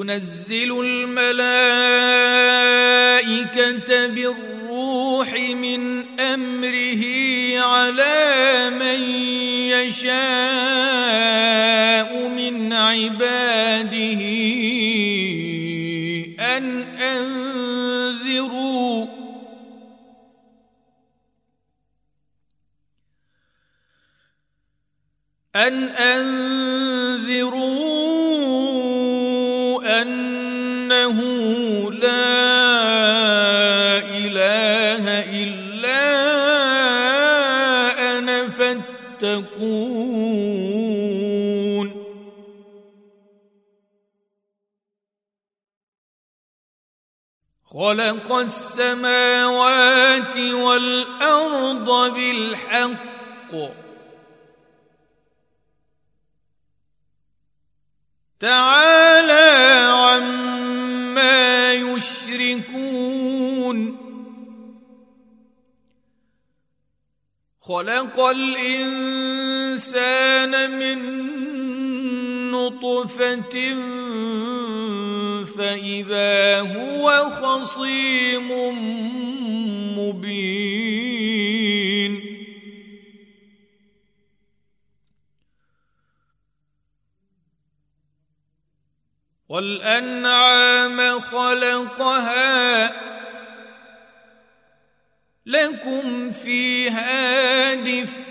ينزل الملائكة بالروح من أمره على من يشاء من عباده أن أنذروا. أن أنذروا خلق السماوات والأرض بالحق. تعالى عما يشركون. خلق الإنسان من نطفه فاذا هو خصيم مبين والانعام خلقها لكم فيها دفء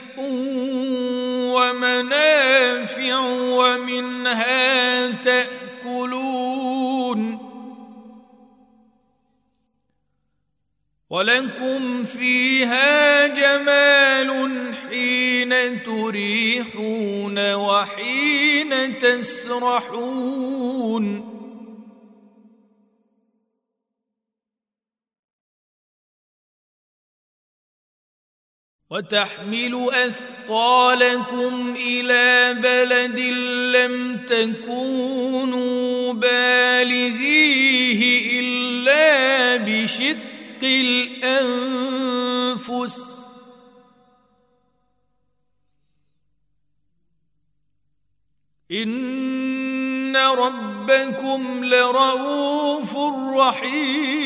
ومنافع ومنها تأكلون. ولكم فيها جمال حين تريحون وحين تسرحون. وتحمل أثقالكم إلى بلد لم تكونوا بالغيه إلا بشق الأنفس. إن ربكم لرؤوف رحيم.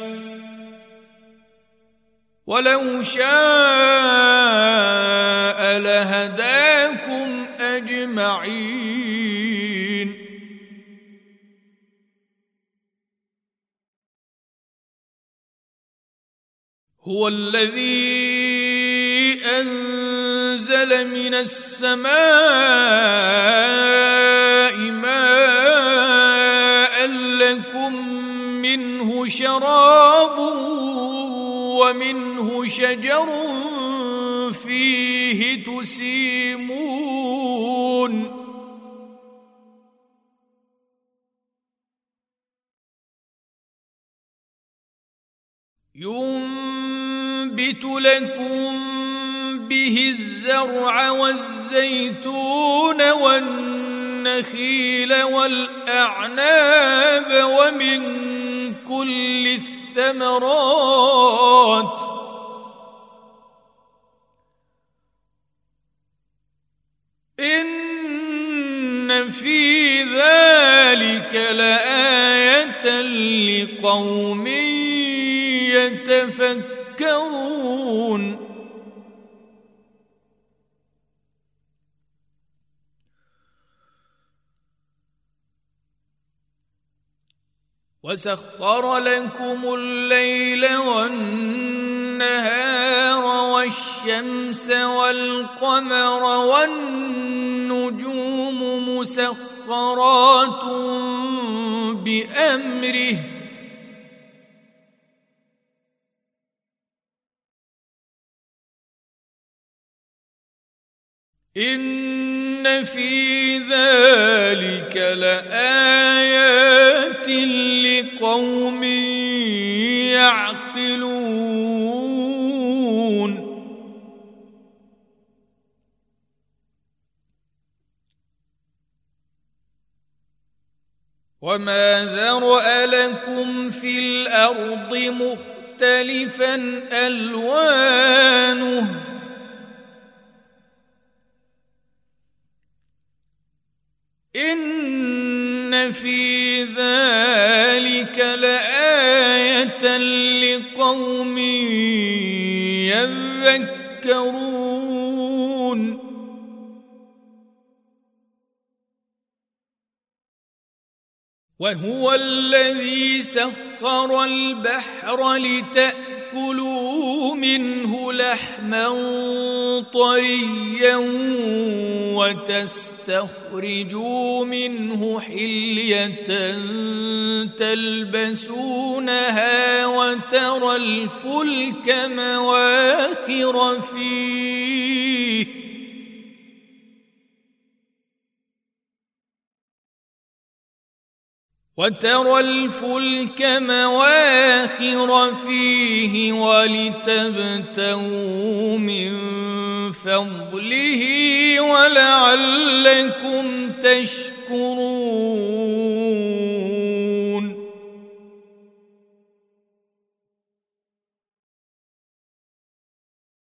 ولو شاء لهداكم اجمعين هو الذي انزل من السماء ماء لكم منه شراب ومنه شجر فيه تسيمون. ينبت لكم به الزرع والزيتون والنخيل والأعناب ومن كل الثمرات إن في ذلك لآية لقوم يتفكرون تذكرون وسخر لكم الليل والنهار والشمس والقمر والنجوم مسخرات بأمره إن في ذلك لآيات لقوم يعقلون. وما ذرا لكم في الأرض مختلفا الوانه إن في ذلك لآية لقوم يذكرون. وهو الذي سخر البحر لتاكلوا منه لحما طريا وتستخرجوا منه حليه تلبسونها وترى الفلك مواخر فيه وترى الفلك مواخر فيه ولتبتغوا من فضله ولعلكم تشكرون.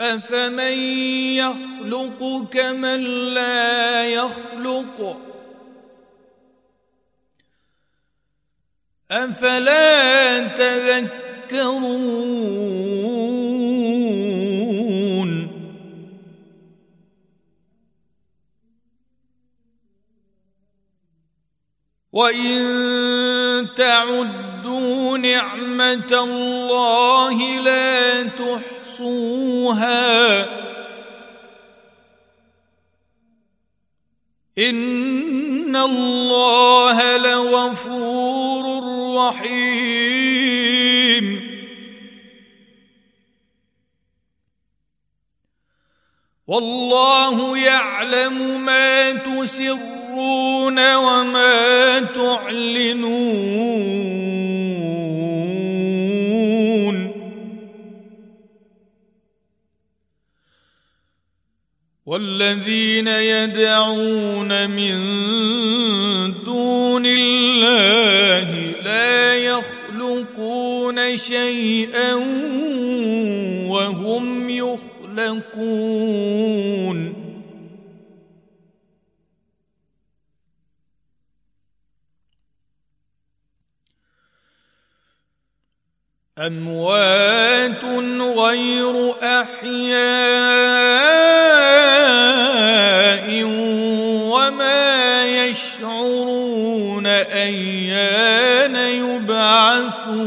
افمن يخلق كمن لا يخلق؟ افلا تذكرون؟ وان تعدوا نعمه الله لا تحصوها ان الله لغفور رحيم والله يعلم ما تسرون وما تعلنون. والذين يدعون من دون الله لا يخلقون شيئا وهم يخلقون. أموات غير أحياء وما يشعرون أيان يبعثون.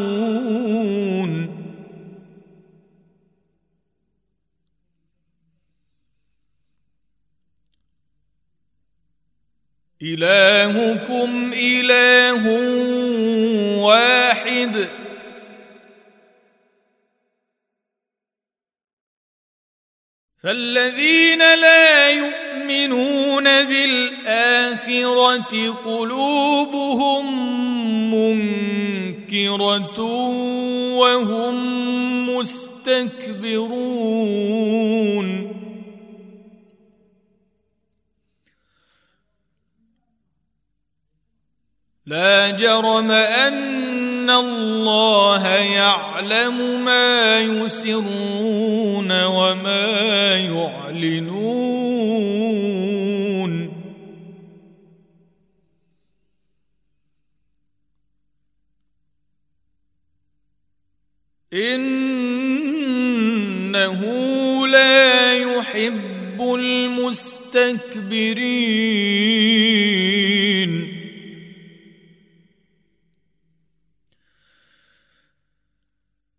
إلهكم إله واحد. فالذين لا يؤمنون بالآخرة قلوبهم منكرة وهم مستكبرون. لا جرم أن الله يعلم ما يسرون وما يعلنون. إنه لا يحب المستكبرين.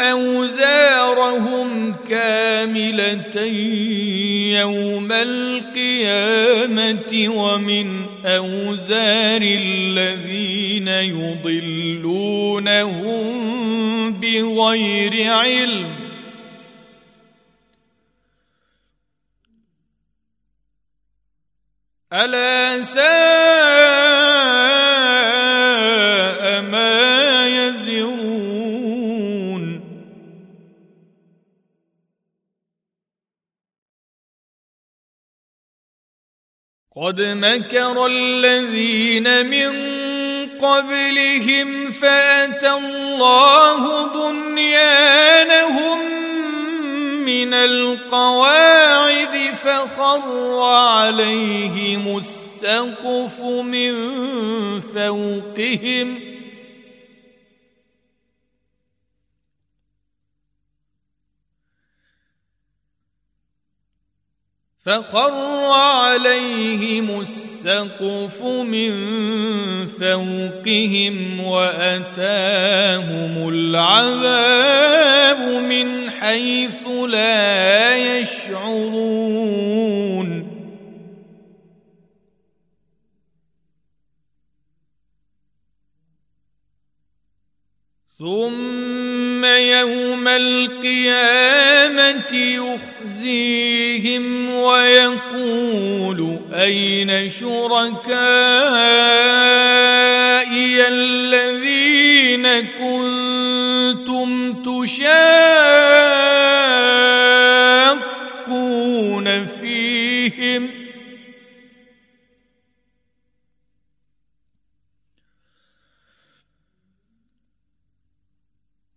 أوزارهم كاملة يوم القيامة ومن أوزار الذين يضلونهم بغير علم. ألا ساء قد مكر الذين من قبلهم فأتى الله بنيانهم من القواعد فخر عليهم السقف من فوقهم فخر عليهم السقف من فوقهم وأتاهم العذاب من حيث لا يشعرون. ثم يوم القيامة يخزيهم ويقول أين شركائي الذين كنتم تشاقون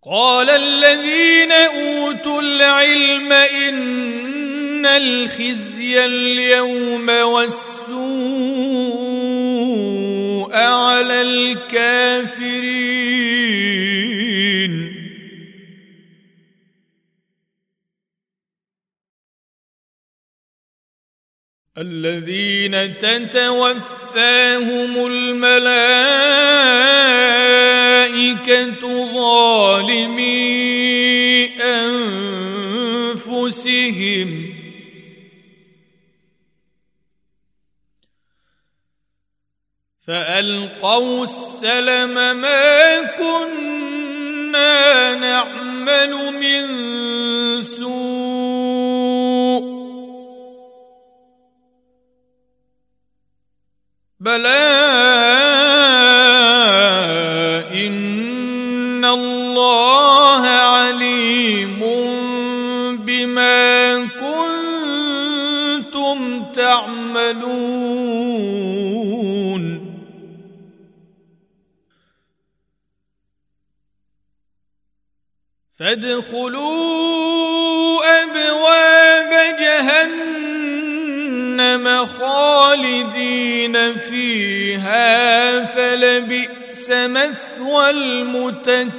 قال الذين أوتوا العلم إن الخزي اليوم والسوء على الكافرين. الذين تتوفاهم الملائكة ظالمي أنفسهم. فألقوا السلم ما كنا نعمل من سوء. بلى الله عليم بما كنتم تعملون. فادخلوا أبواب جهنم خالدين فيها فلبئس مثوى المتكبرين.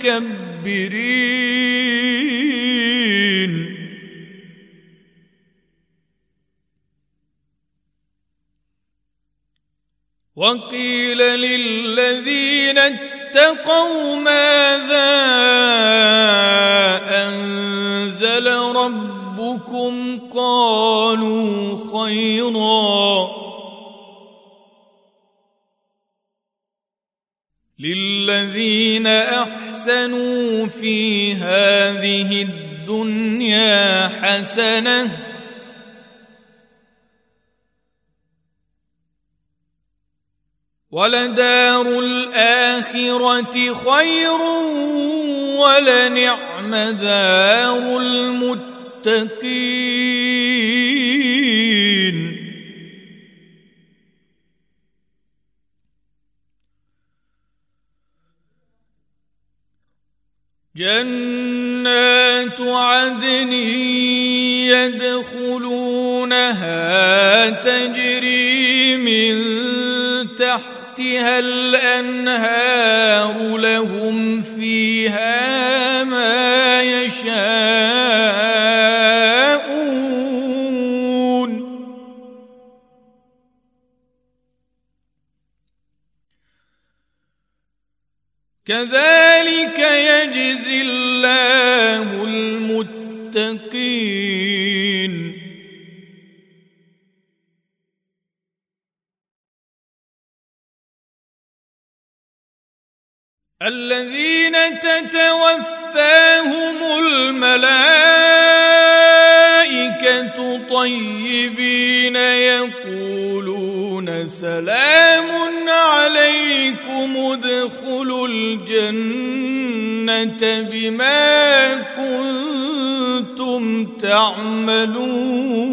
وقيل للذين اتقوا ماذا أنزل ربكم؟ قالوا خيرا. للذين احسنوا في هذه الدنيا حسنه ولدار الآخرة خير ولنعم دار المتقين جنات عدن يدخلونها تجري من تحت تحتها الأنهار لهم فيها ما يشاءون. كذلك الله المتقين. الذين تتوفاهم الملائكة طيبين يقولون سلام عليكم ادخلوا الجنة. بما كنتم تعملون.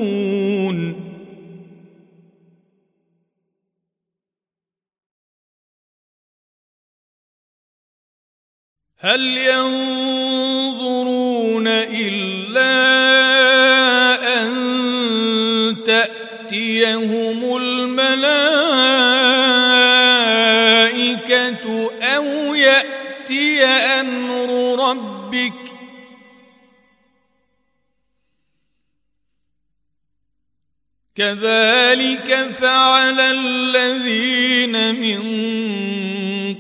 هل ينظرون إلا أن تأتيهم الملائكة أو يأتي أمر ربك. كذلك فعل الذين من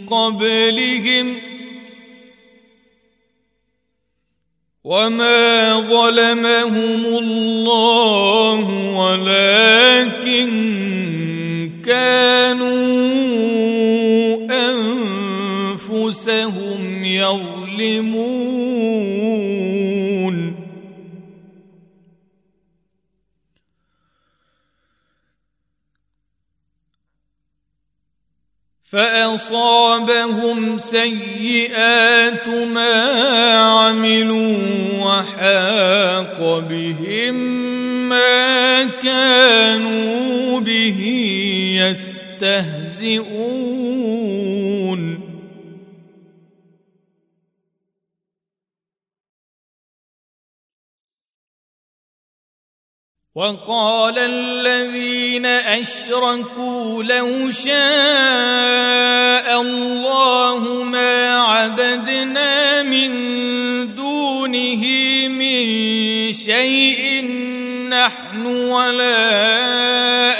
قبلهم. وما ظلمهم الله ولكن كانوا أنفسهم يظلمون. فأصابهم سيئات ما عملوا وحاق بهم ما كانوا به يستهزئون. وقال الذين أشركوا لو شاء الله ما عبدنا من دونه من شيء نحن ولا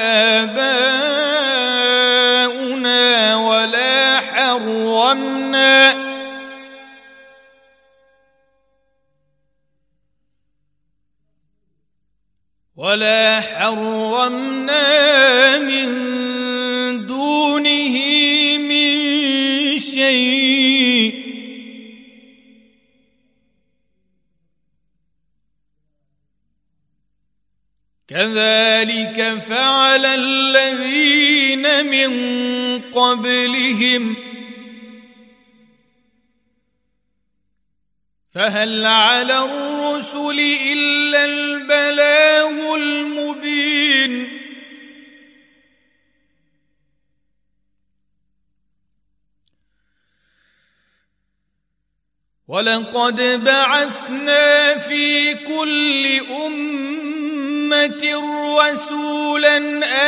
ولا حرمنا من دونه من شيء. كذلك فعل الذين من قبلهم. فهل على الرسل إلا البلاغ المبين. ولقد بعثنا في كل أمة رسولا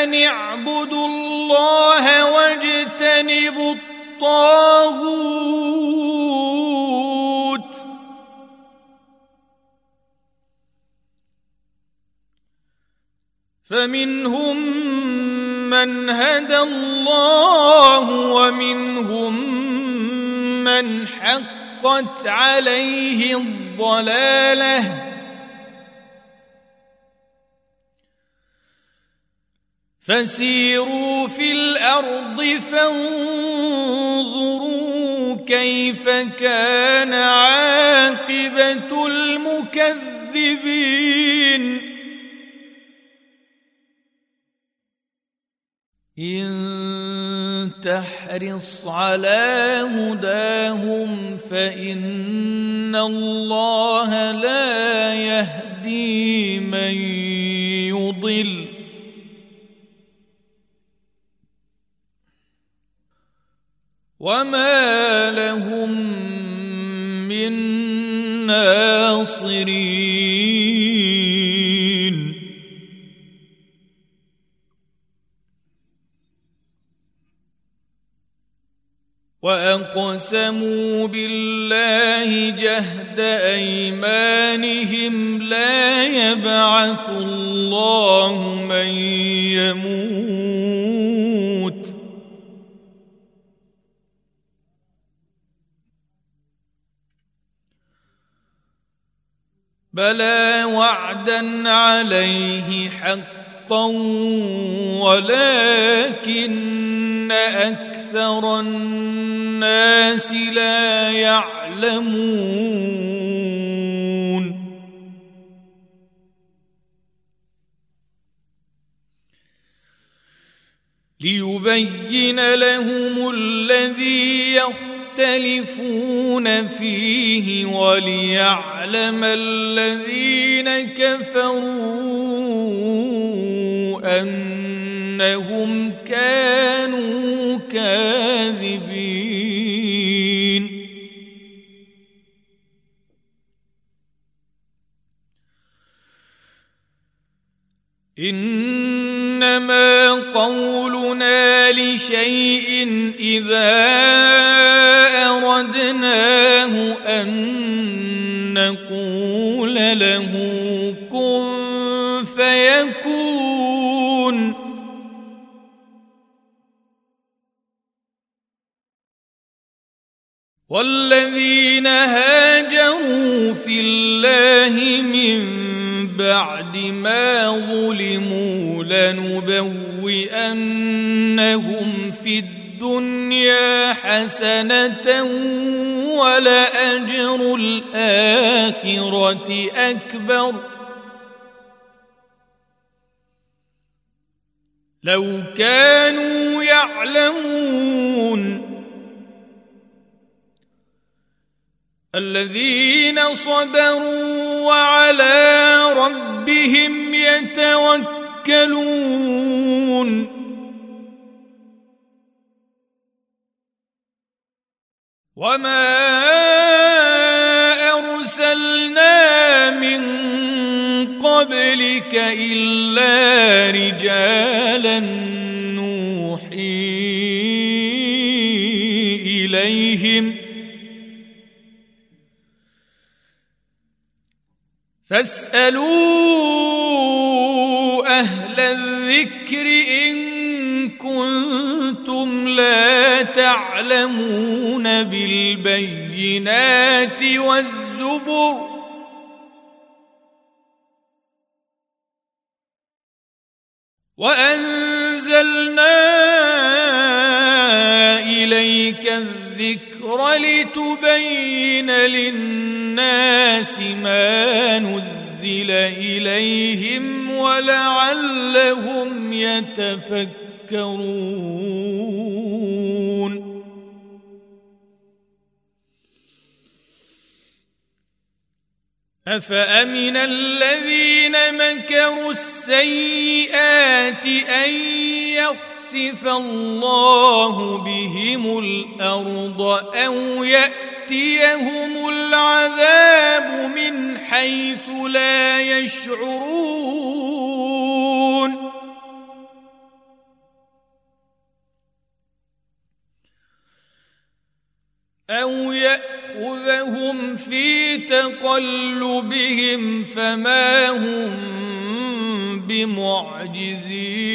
أن اعبدوا الله واجتنبوا الطاغوت. فمنهم من هدى الله ومنهم من حقت عليه الضلاله. فسيروا في الأرض فانظروا كيف كان عاقبة المكذبين. إن تحرص على هداهم فإن الله لا يهدي من يضل. وما لهم من ناصرين وأقسموا بالله جهد أيمانهم لا يبعث الله من يموت. بلى وعدا عليه حقا ولكن أكثر الناس لا يعلمون. ليبين لهم الذي يختلفون فيه وليعلم الذين كفروا إنهم كانوا كاذبين. إنما قولنا لشيء إذا أردناه أن نقول له كن والذين هاجروا في الله من بعد ما ظلموا لنبوئنهم في الدنيا حسنة ولأجر الآخرة أكبر. لو كانوا يعلمون الذين صبروا وعلى ربهم يتوكلون. وما ارسلنا من قبلك الا رجالا فاسألوا أهل الذكر إن كنتم لا تعلمون بالبينات والزبر وأنزلنا إليك الذكر لتبين للناس ما نزل إليهم ولعلهم يتفكرون. أفأمن الذين مكروا السيئات أن يخسف الله بهم الأرض أو يأتيهم العذاب من حيث لا يشعرون أو يأخذهم في تقلبهم فما هم بمعجزين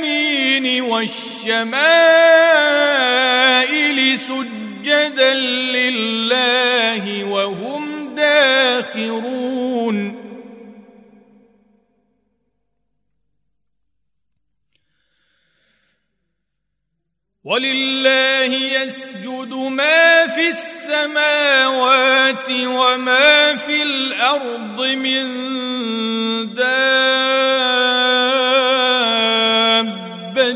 والشمائل سجدا لله وهم داخرون. ولله يسجد ما في السماوات وما في الأرض من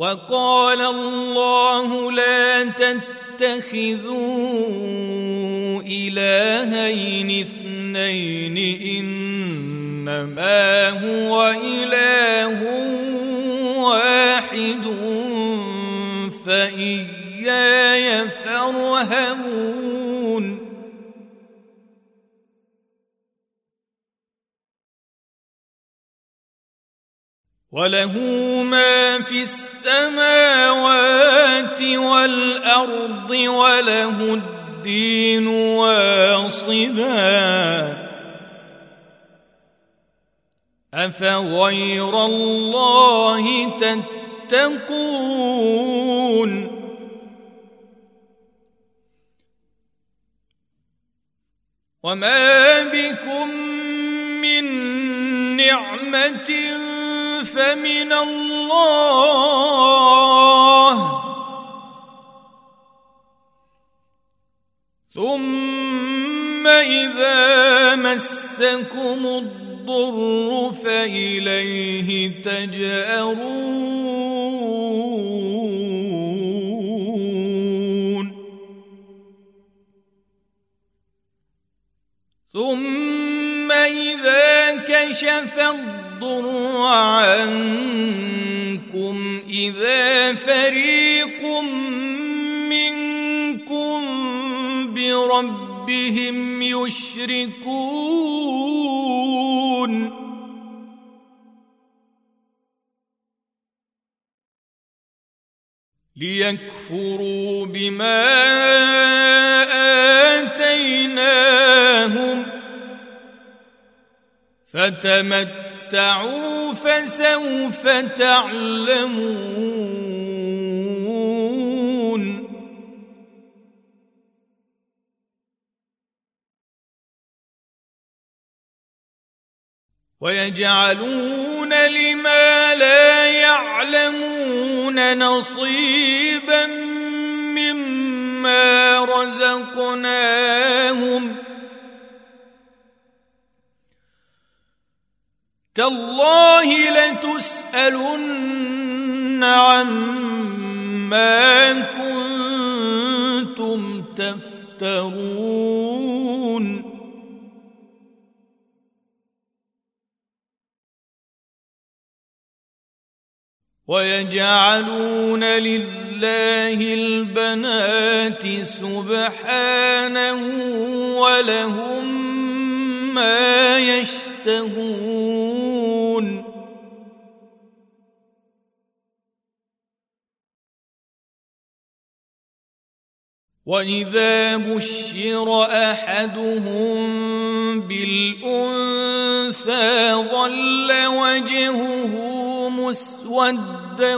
وقال الله لا تتخذوا إلهين اثنين إنما هو إله واحد فإياي فارهبون. وله ما في السماوات والارض وله الدين واصبا افغير الله تتقون وما بكم من نعمه فمن الله. ثم إذا مسكم الضر فإليه تجأرون. ثم إذا كشف الضر عنكم إذا فريق منكم بربهم يشركون. ليكفروا بما آتيناهم فتمتعوا فسوف تعلمون. ويجعلون لما لا يعلمون نصيبا مما رزقناهم تالله لتسألن عما كنتم تفترون. ويجعلون لله البنات سبحانه ولهم ما يشتهون. واذا بشر احدهم بالانثى ظل وجهه مسودا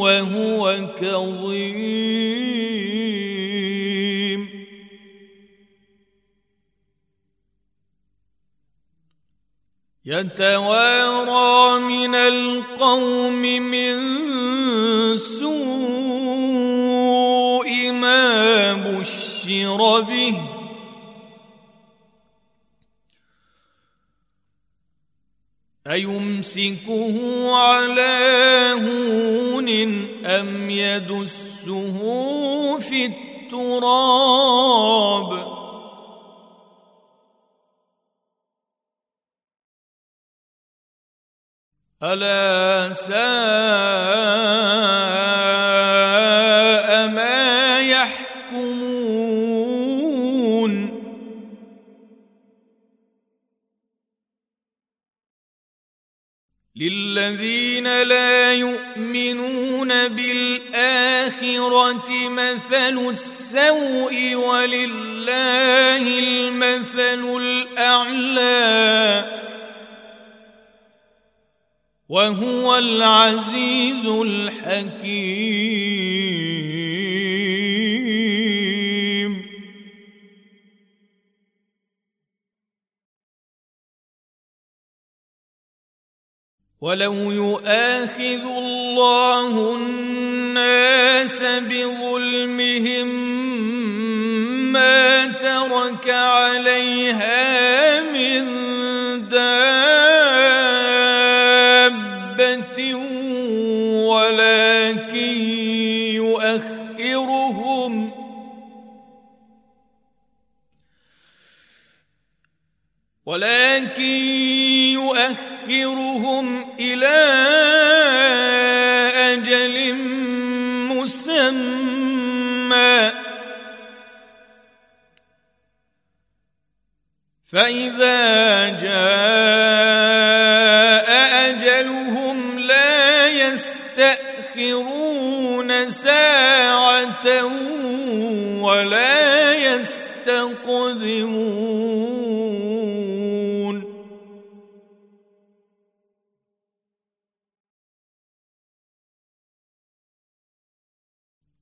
وهو كظيم. يتوارى من القوم من سوء ما بشر به. أيمسكه على هون أم يدسه في التراب؟ ألا ساء ما يحكمون. للذين لا يؤمنون بالآخرة مثل السوء ولله المثل الأعلى. وهو العزيز الحكيم. ولو يؤاخذ الله الناس بظلمهم ما ترك عليها من ولكن يؤخرهم إلى أجل مسمى. فإذا جاء أجلهم لا يستأخرون ساعة ولا يستقدمون.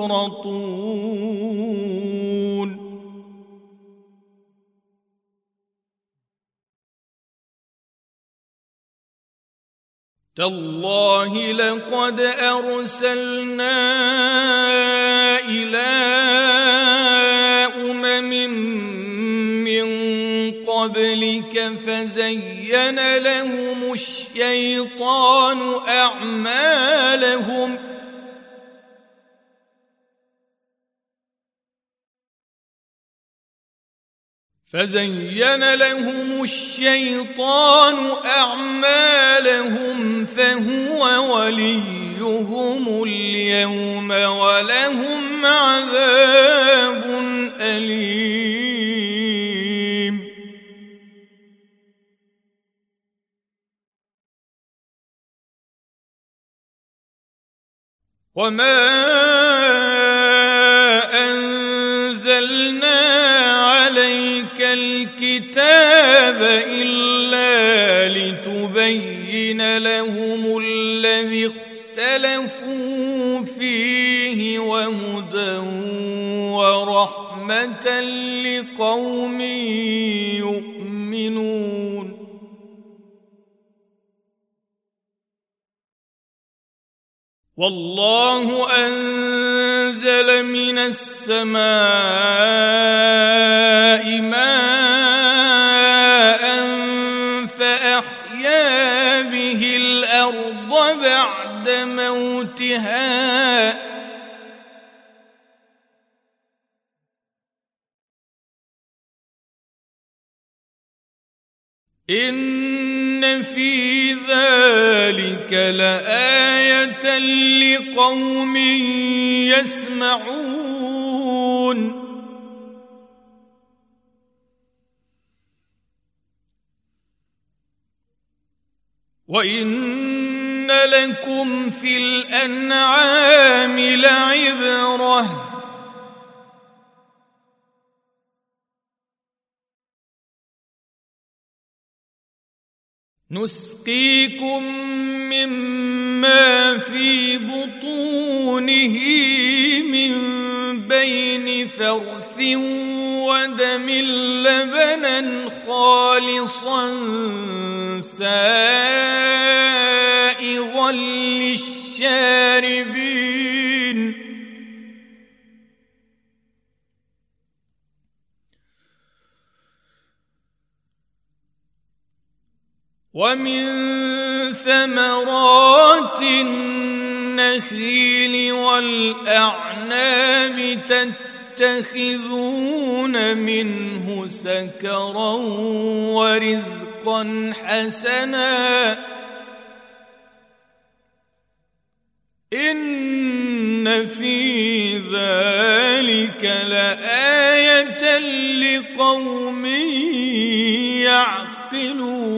يفرطون تالله لقد أرسلنا إلى أمم من قبلك فزين لهم الشيطان أعمالهم فزين لهم الشيطان أعمالهم فهو وليهم اليوم ولهم عذاب أليم. وما الكتاب إلا لتبين لهم الذي اختلفوا فيه وهدى ورحمة لقوم يؤمنون. والله أنزل من السماء ماء موتها. إن في ذلك لآية لقوم يسمعون. وإن لكم في الأنعام لعبرة. نسقيكم مما في بطونه من بين فرث ودم لبنا خالصا للشاربين ومن ثمرات النخيل والأعناب تتخذون منه سكرا ورزقا حسنا. إن في ذلك لآية لقوم يعقلون.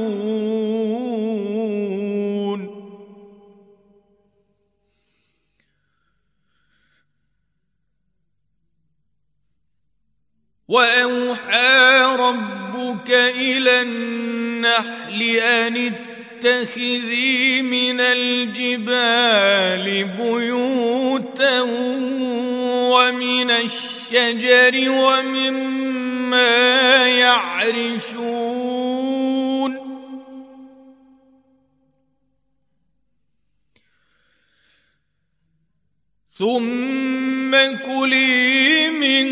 وأوحى ربك إلى النحل أن اتخذي من الجبال بيوتا ومن الشجر ومما يعرشون. ثم كلي من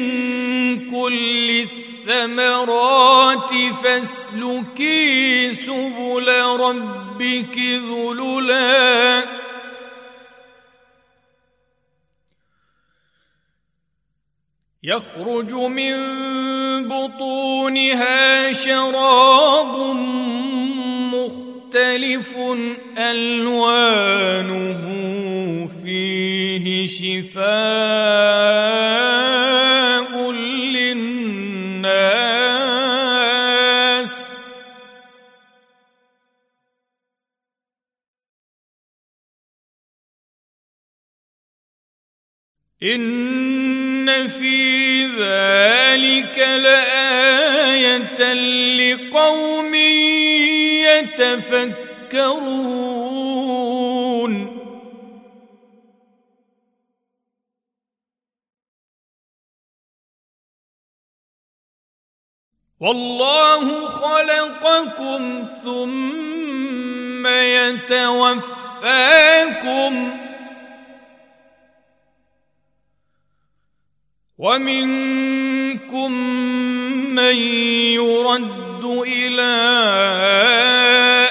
كل الثمرات فاسلكي سبل ربك ذللا. يخرج من بطونها شراب مختلف ألوانه فيه شفاء. إن في ذلك لآية لقوم يتفكرون. والله خلقكم ثم يتوفاكم. ومنكم من يرد إلى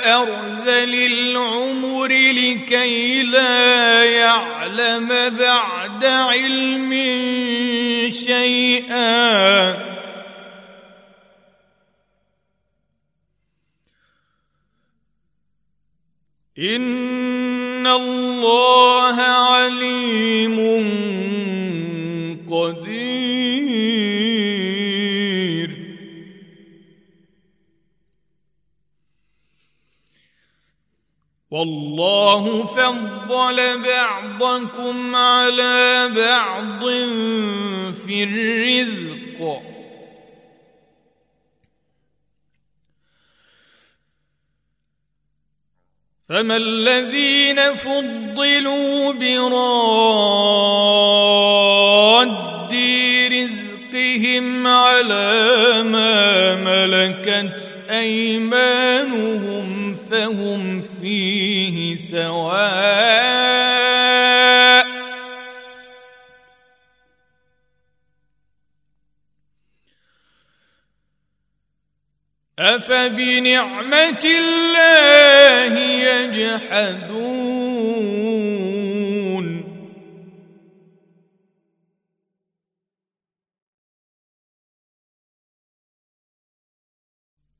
أرذل العمر لكي لا يعلم بعد علم شيئا. إن الله عليم والله فضل بعضكم على بعض في الرزق. فما الذين فضلوا براد رزقهم على ما ملكت أيمانهم فهم فيه سواء. أفبنعمة الله يجحدون؟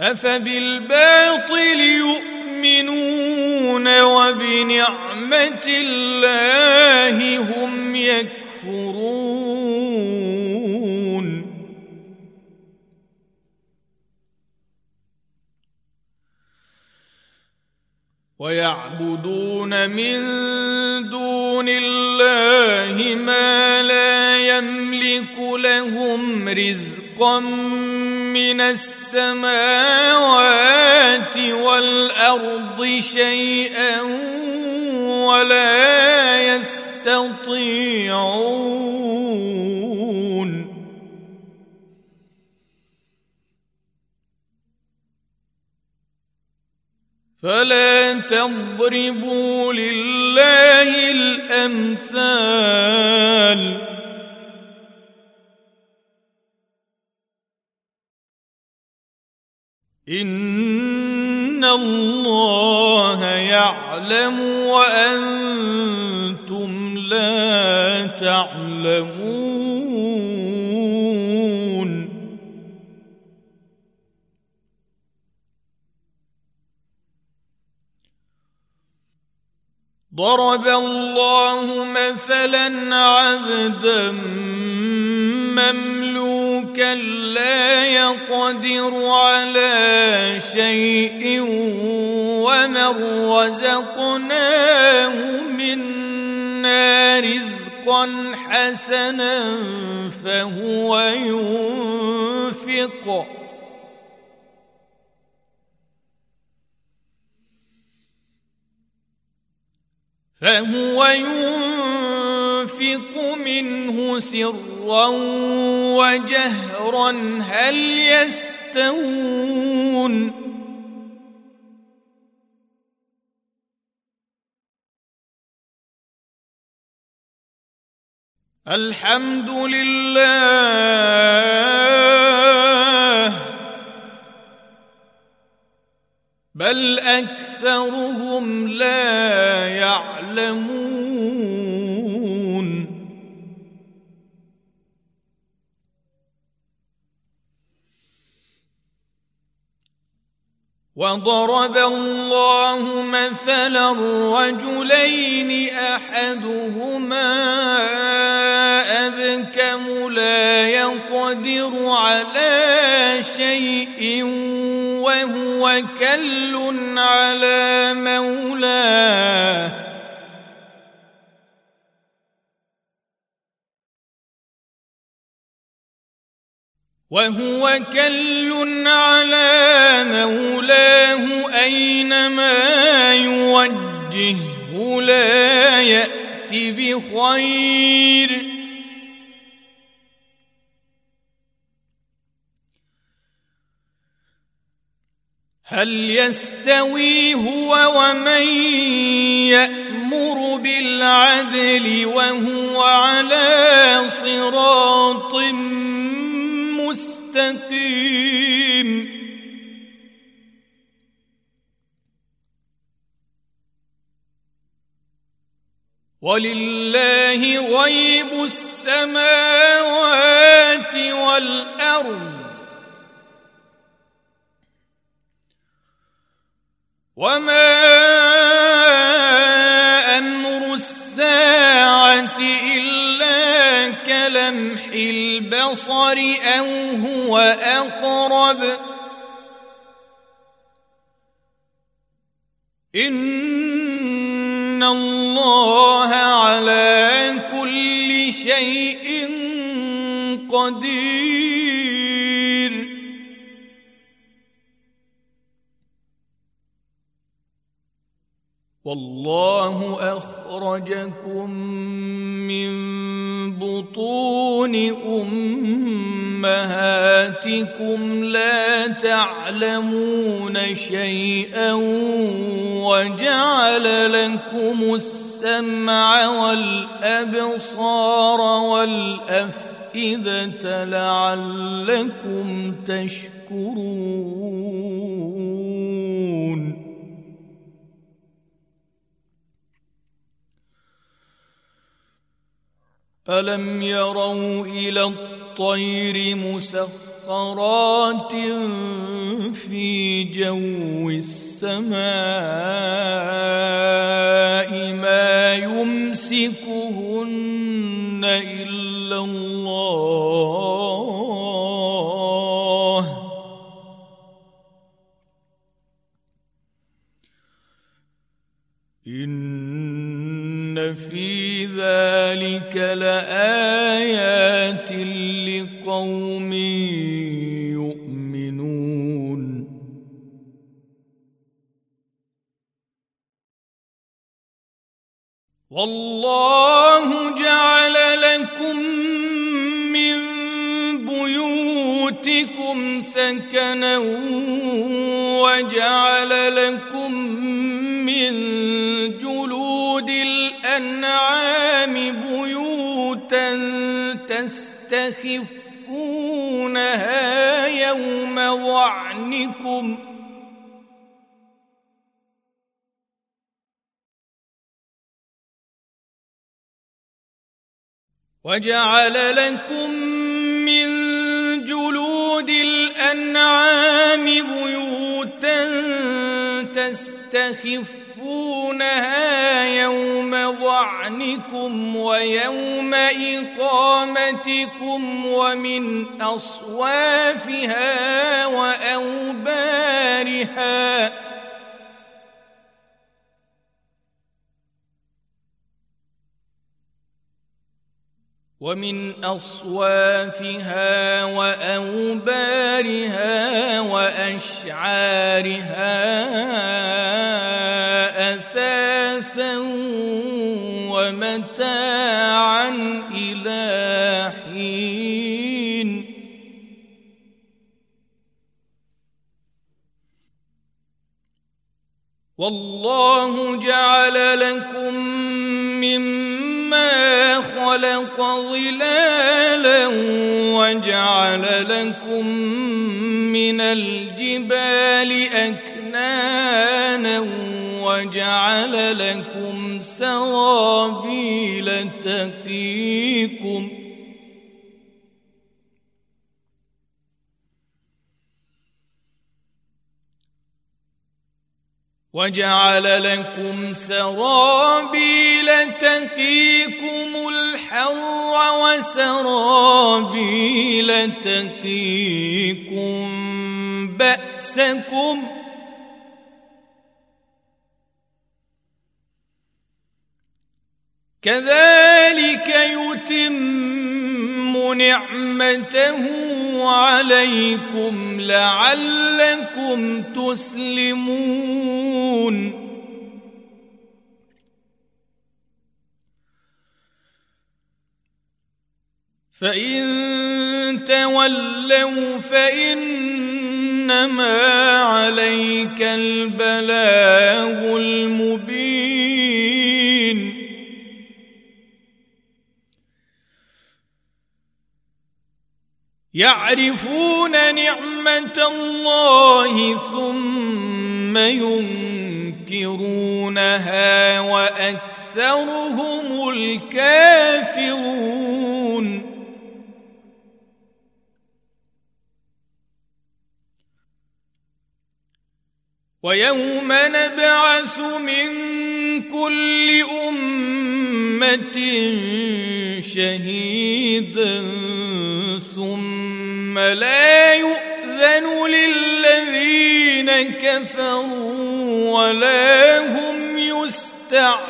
أفبالباطل يؤمنون وبنعمة الله هم يكفرون. ويعبدون من دون الله ما لا يملك لهم رزقا من السماوات والأرض شيئا ولا يستطيعون. فلا تضربوا لله الأمثال. ان الله يعلم وأنتم لا تعلمون ضرب الله مثلا عبدا مملوكا لا يقدر على شيء ومن رزقناه منا رزقا حسنا فهو ينفق فهو ينفق منه سرا وجهرا هل يستوون الحمد لله بل اكثرهم لا يعلمون وضرب الله مثلا رجلين احدهما ابكم لا يقدر على شيء وهو كل على مولاه وهو كل على مولاه أينما يوجهه لا يأت بخير. هل يستوي هو ومن يأمر بالعدل وهو على صراط مستقيم ولله غيب السماوات والأرض. وما كلمح البصر أو هو أقرب إن الله على كل شيء قدير. والله أخرجكم من بطون أمهاتكم لا تعلمون شيئا وجعل لكم السمع والأبصار والأفئدة الافئده لعلكم تشكرون الم يروا إلى الطير مسخرات في جو السماء ما يمسكهن وجعل لكم من جلود الأنعام بيوتا تستخفونها يوم ظعنكم وجعل لكم جلود الأنعام بيوتا تستخفونها يوم ظعنكم ويوم إقامتكم ومن أصوافها وأوبارها ومن أصوافها وأوبارها وأشعارها أثاثا ومتاعا إلى حين. والله جعل لكم مما خلق ظلالا وجعل لكم من الجبال أكنانا وجعل لكم سرابيل تقيكم وجعل لكم سرابيل تقيكم الحر وسرابيل تقيكم بأسكم كذلك يتم نعمته عليكم لعلكم تسلمون فإن تولوا فإنما عليك البلاغ المبين. يعرفون نعمة الله ثم ينكرونها وأكثرهم الكافرون. ويوم نبعث من كل أمة شهيدا ثم لا يؤذن للذين كفروا ولا هم يستعتبون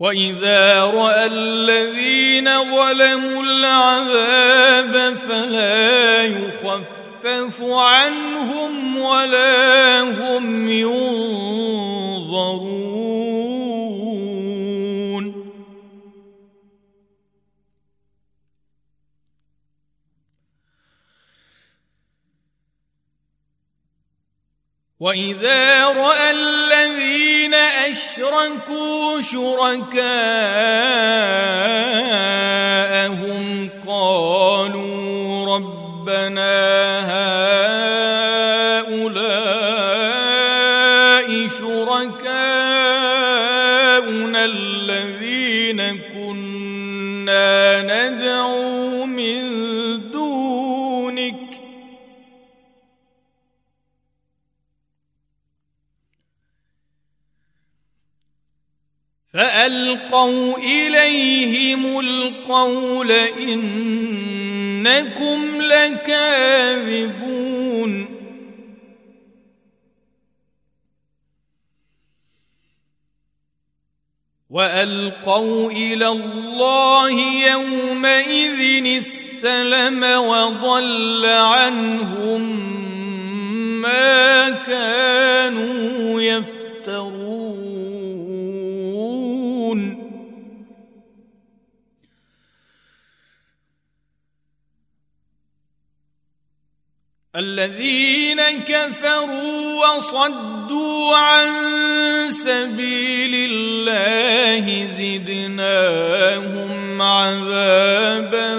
واذا راى الذين ظلموا العذاب فلا يخفف عنهم ولا هم ينظرون واذا راى الذين أشركوا شركاءهم القول إنكم لكاذبون. وألقوا إلى الله يومئذ السلم وضل عنهم ما كانوا يفترون الذين كفروا وصدوا عن سبيل الله زدناهم عذابا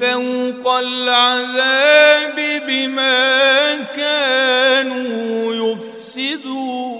فوق العذاب بما كانوا يفسدون.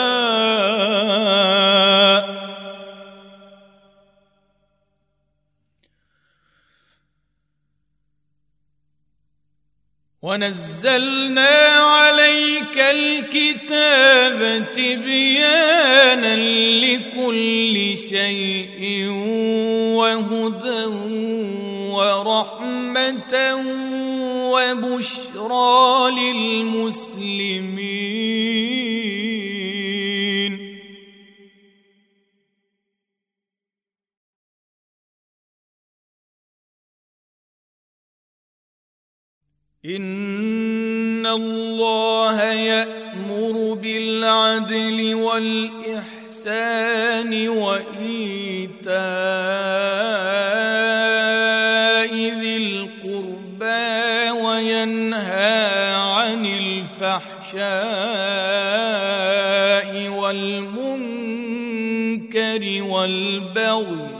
ونزلنا عليك الكتاب تبيانا لكل شيء وهدى ورحمة وبشرى للمسلمين. ان الله يامر بالعدل والاحسان وايتاء ذي القربى وينهى عن الفحشاء والمنكر والبغي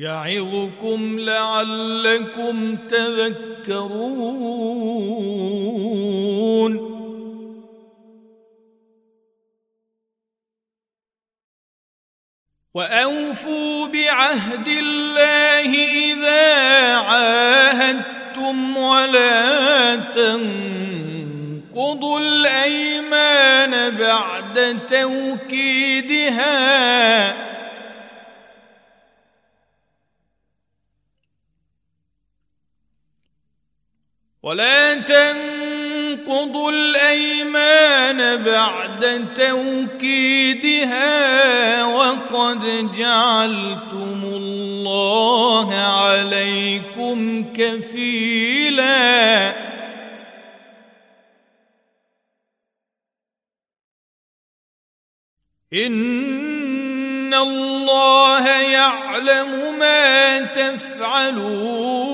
يعظكم لعلكم تذكرون. وأوفوا بعهد الله إذا عاهدتم ولا تنقضوا الأيمان بعد توكيدها. ولا تنقضوا الأيمان بعد توكيدها وقد جعلتم الله عليكم كفيلا. إن الله يعلم ما تفعلون.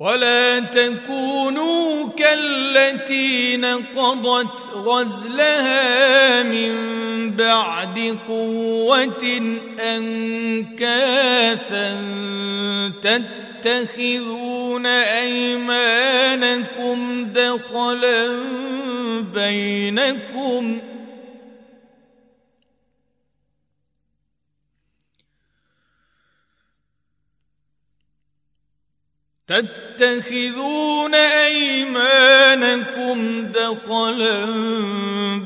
ولا تكونوا كالتي نقضت غزلها من بعد قوة أنكاثا تتخذون أيمانكم دخلا بينكم تتخذون أيمانكم دخلا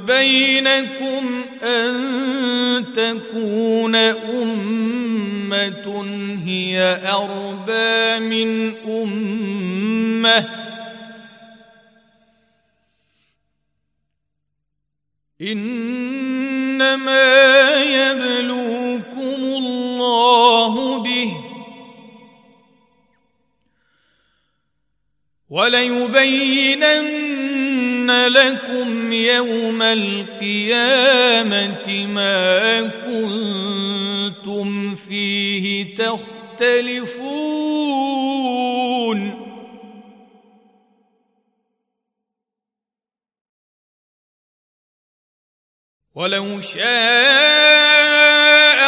بينكم أن تكون أمة هي أربى من أمة. إنما يبلوكم الله به وليبينن لكم يوم القيامة ما كنتم فيه تختلفون. ولو شاء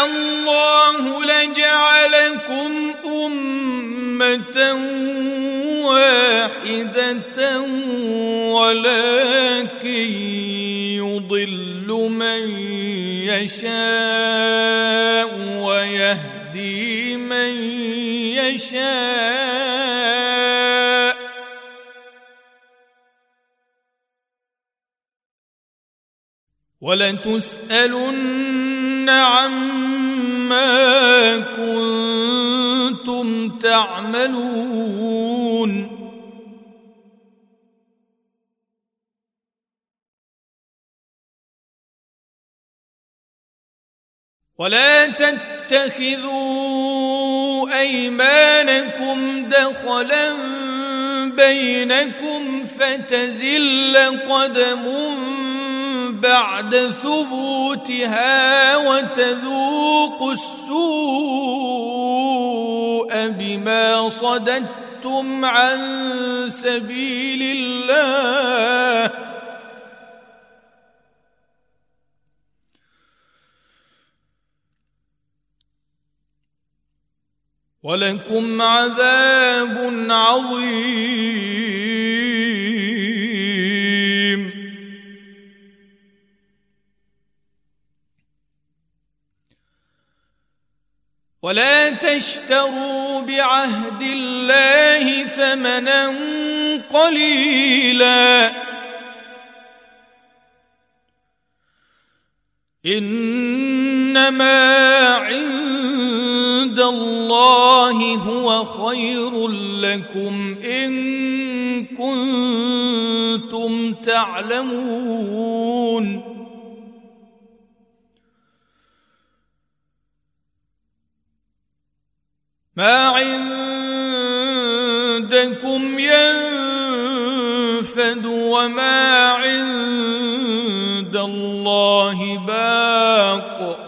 الله لجعلكم أمة واحدة ولكن يضل من يشاء ويهدي من يشاء. ولتسألن عما كنتم تعملون ولا تتخذوا أيمانكم دخلا بينكم فتزل قدم بعد ثبوتها وتذوقوا السوء بما صددتم عن سبيل الله. ولكم عذاب عظيم. ولا تشتروا بعهد الله ثمنا قليلا. إنما عند الله هو خير لكم إن كنتم تعلمون. ما عندكم ينفد وما عند الله باق.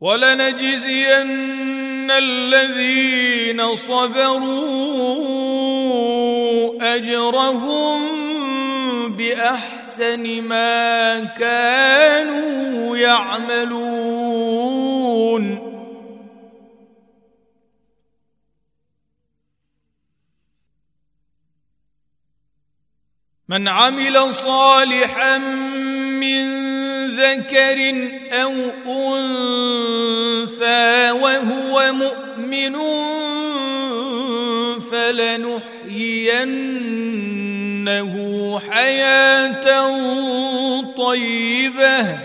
ولنجزين الذين صبروا أجرهم بأحسن ما كانوا يعملون. من عمل صالحا من ذكر أو أنثى وهو مؤمن فلنحيينه حياة طيبة.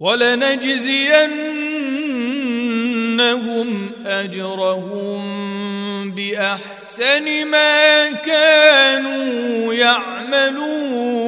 ولنجزينهم أجرهم بأحسن ما كانوا يعملون.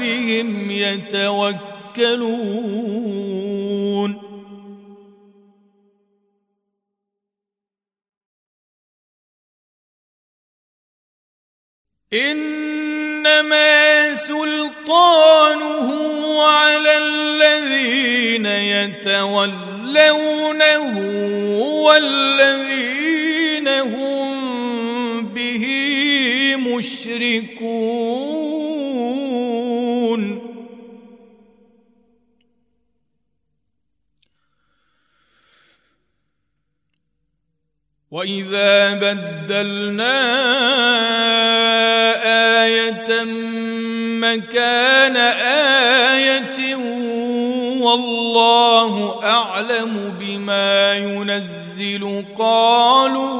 ربهم يتوكلون. إنما سلطانه على الذين يتولونه والذين هم به مشركون. واذا بدلنا إيه مكان إيه والله اعلم بما ينزل قالوا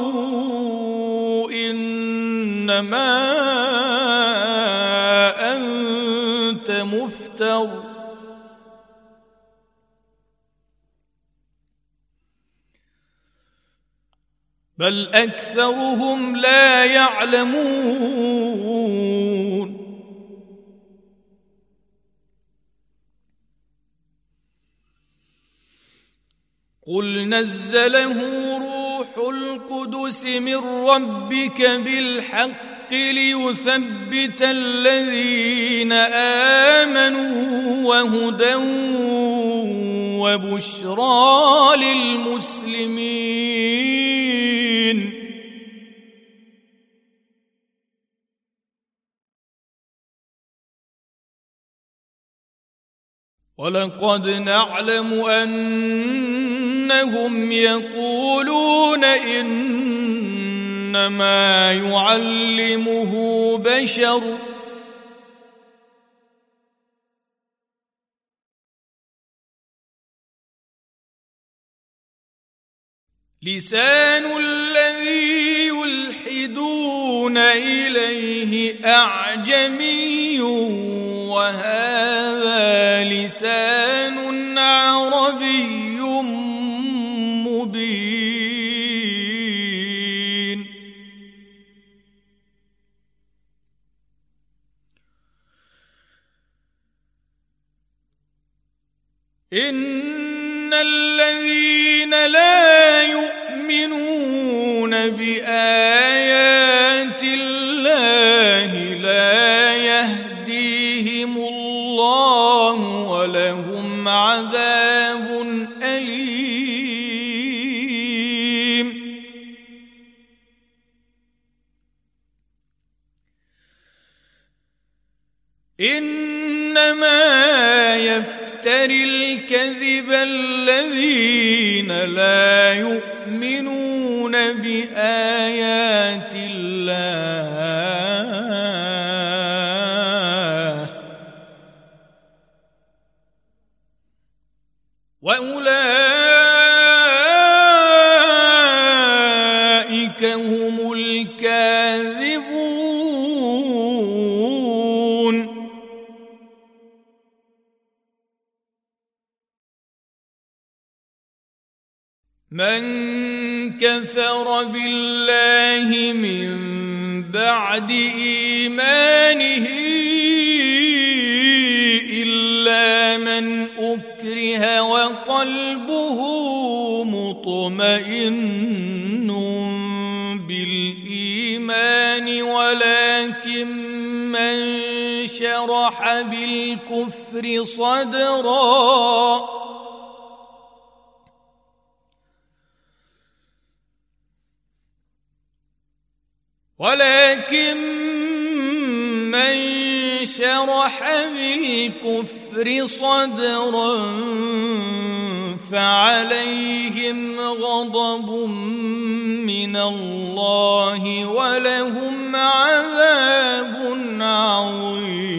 انما مفتر. بل أكثرهم لا يعلمون. قل نزله روح القدس من ربك بالحق. ليثبت الذين آمنوا وهدى وبشرى للمسلمين. ولقد نعلم أنهم يقولون إنما يعلمه بشر. لسان الذي يلحدون إليه أعجمي وهذا لسان بآيات الله لا يهديهم الله ولهم عذاب أليم. إنما يفتري الكذب الذين لا يؤمنون الله بعد إيمانه إلا من أكره وقلبه مطمئن بالإيمان ولكن من شرح بالكفر صدرا بالكفر صدرا فعليهم غضب من الله ولهم عذاب عظيم.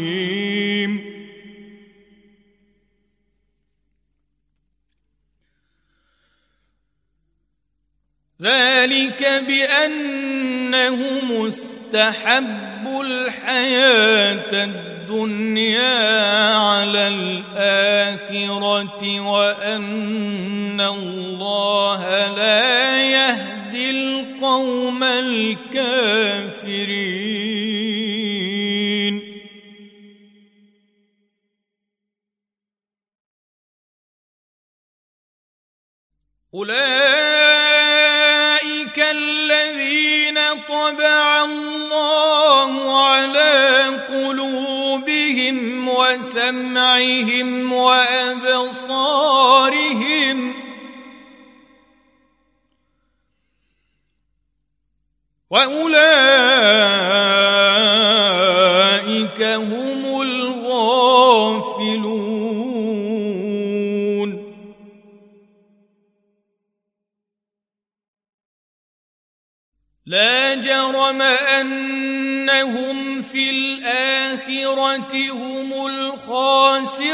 ذلك بانه مستحب الحياة الدنيا على الآخرة وأن الله لا يهدي القوم الكافرين. أولئك الذين طبع الله وسمعهم وأبصارهم. وأولئك هم الغافلون. لا جرم أنهم في الآخرة هم الخاسرون.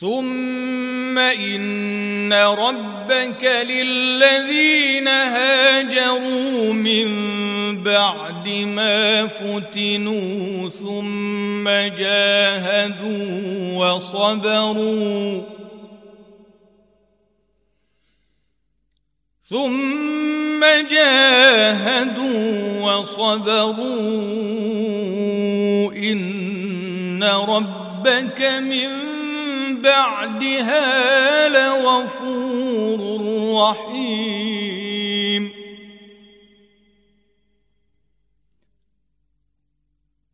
ثم إن ربك للذين هاجروا من بعد ما فتنوا ثم جاهدوا وصبروا. ثم جاهدوا وصبروا. إن ربك من بعدها لغفور رحيم.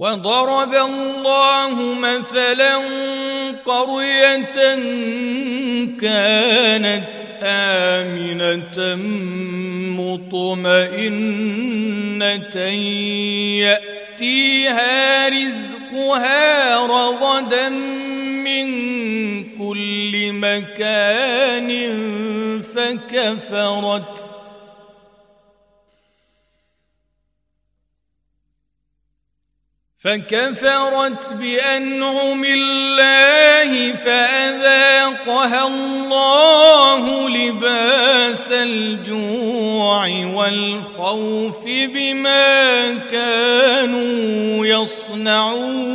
وضرب الله مثلا قرية كانت آمنة مطمئنة يأتيها رزقها رغدا من كل مكان فكفرت فكفرت بأنعم الله فأذاقها الله لباس الجوع والخوف بما كانوا يصنعون.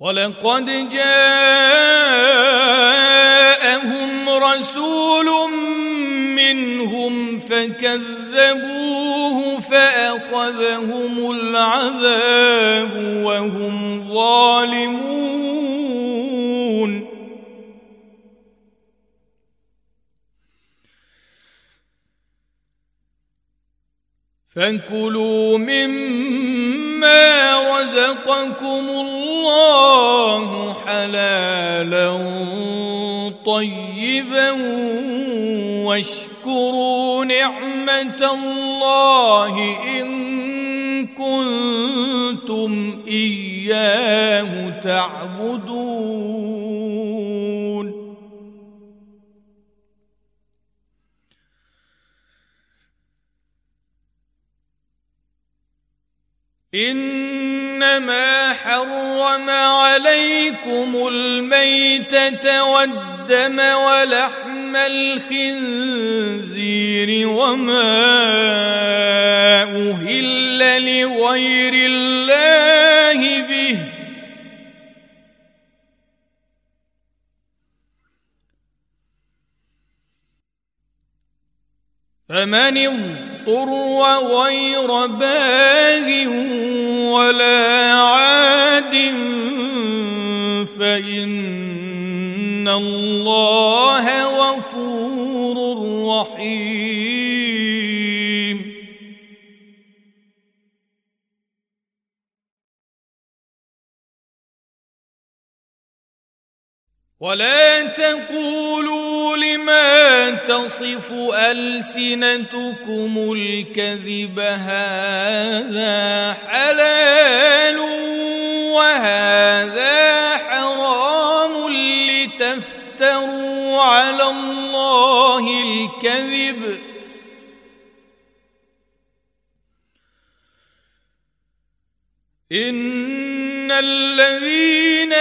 ولقد جاءهم رسول منهم فكذبوه فأخذهم العذاب وهم ظالمون. فكلوا مما رزقكم الله حلالا طيبا واشكروا نعمة الله إن كنتم إياه تعبدون. إنما حرم عليكم الميتة والدم ولحم الخنزير وما أهل لغير الله به فمن اضطر غير باغ ولا عاد فإن الله غفور رحيم. ولا تقولوا لما تصف ألسنتكم الكذب هذا حلال وهذا حرام لتفتروا على الله الكذب. إن الذين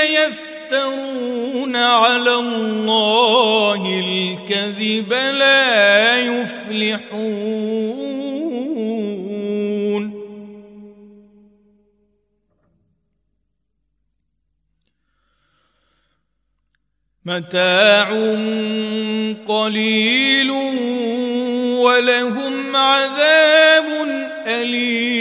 يفترون على الله الكذب لا يفلحون. متاع قليل ولهم عذاب أليم.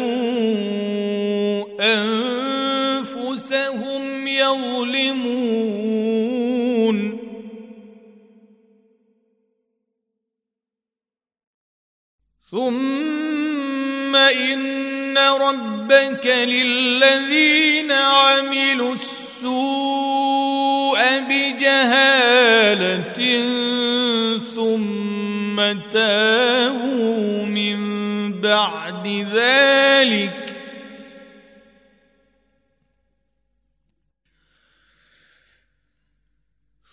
ثم ان ربك للذين عملوا السوء بجهاله ثم تابوا من بعد ذلك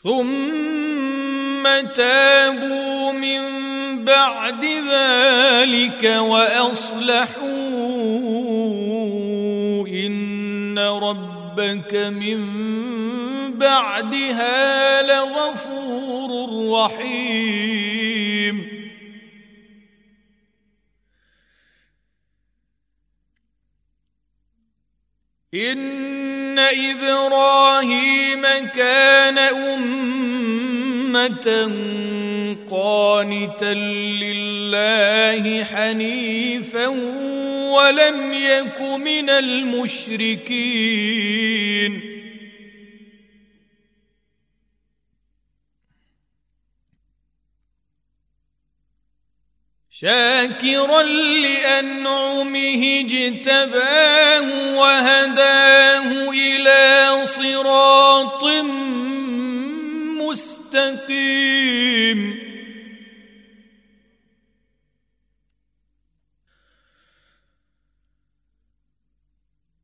ثم تابوا من بعد ذلك وأصلحوا إن ربك من بعدها لغفور رحيم. إن إبراهيم كان أمة قانتا لله حنيفا ولم يك من المشركين. شاكرا لأنعمه اجتباه وهداه إلى صراط مستقيم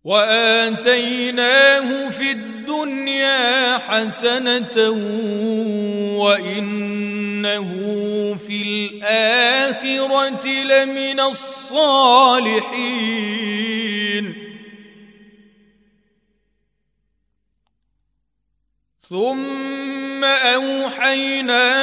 وآتيناه في الدنيا حسنة وإنه في الآخرة لمن الصالحين. ثم أوحينا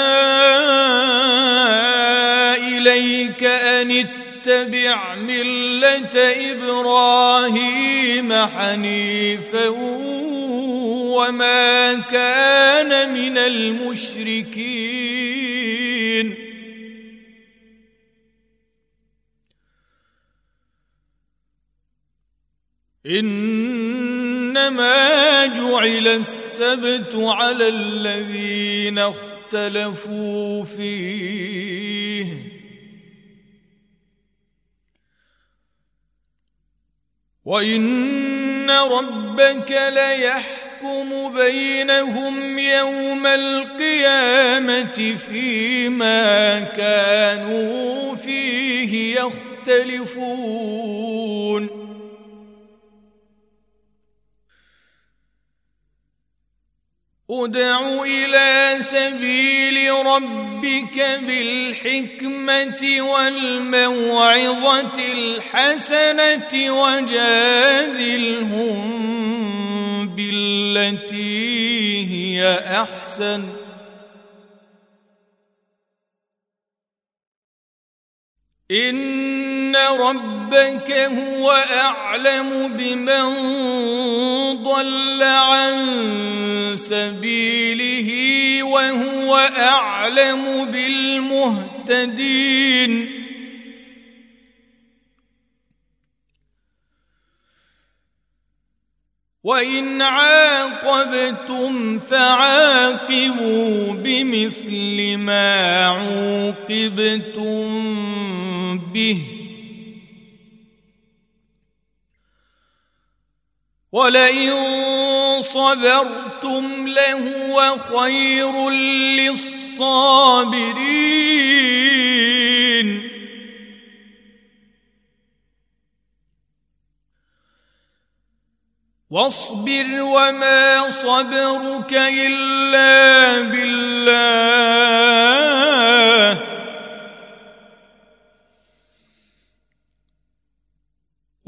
إليك أن اتبع ملة إبراهيم حنيفا وما كان من المشركين. إنما جعل السبت على الذين اختلفوا فيه. وإن ربك ليحكم بينهم يوم القيامة فيما كانوا فيه يختلفون. ادع إلى سبيل ربك بالحكمة والموعظة الحسنة وجادلهم بالتي هي أحسن. ان ربك هو اعلم بمن ضل عن سبيله وهو اعلم بالمهتدين وان عاقبتم فعاقبوا بمثل ما عوقبتم به ولئن صبرتم لهو خير للصابرين واصبر وما صبرك الا بالله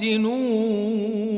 محسنون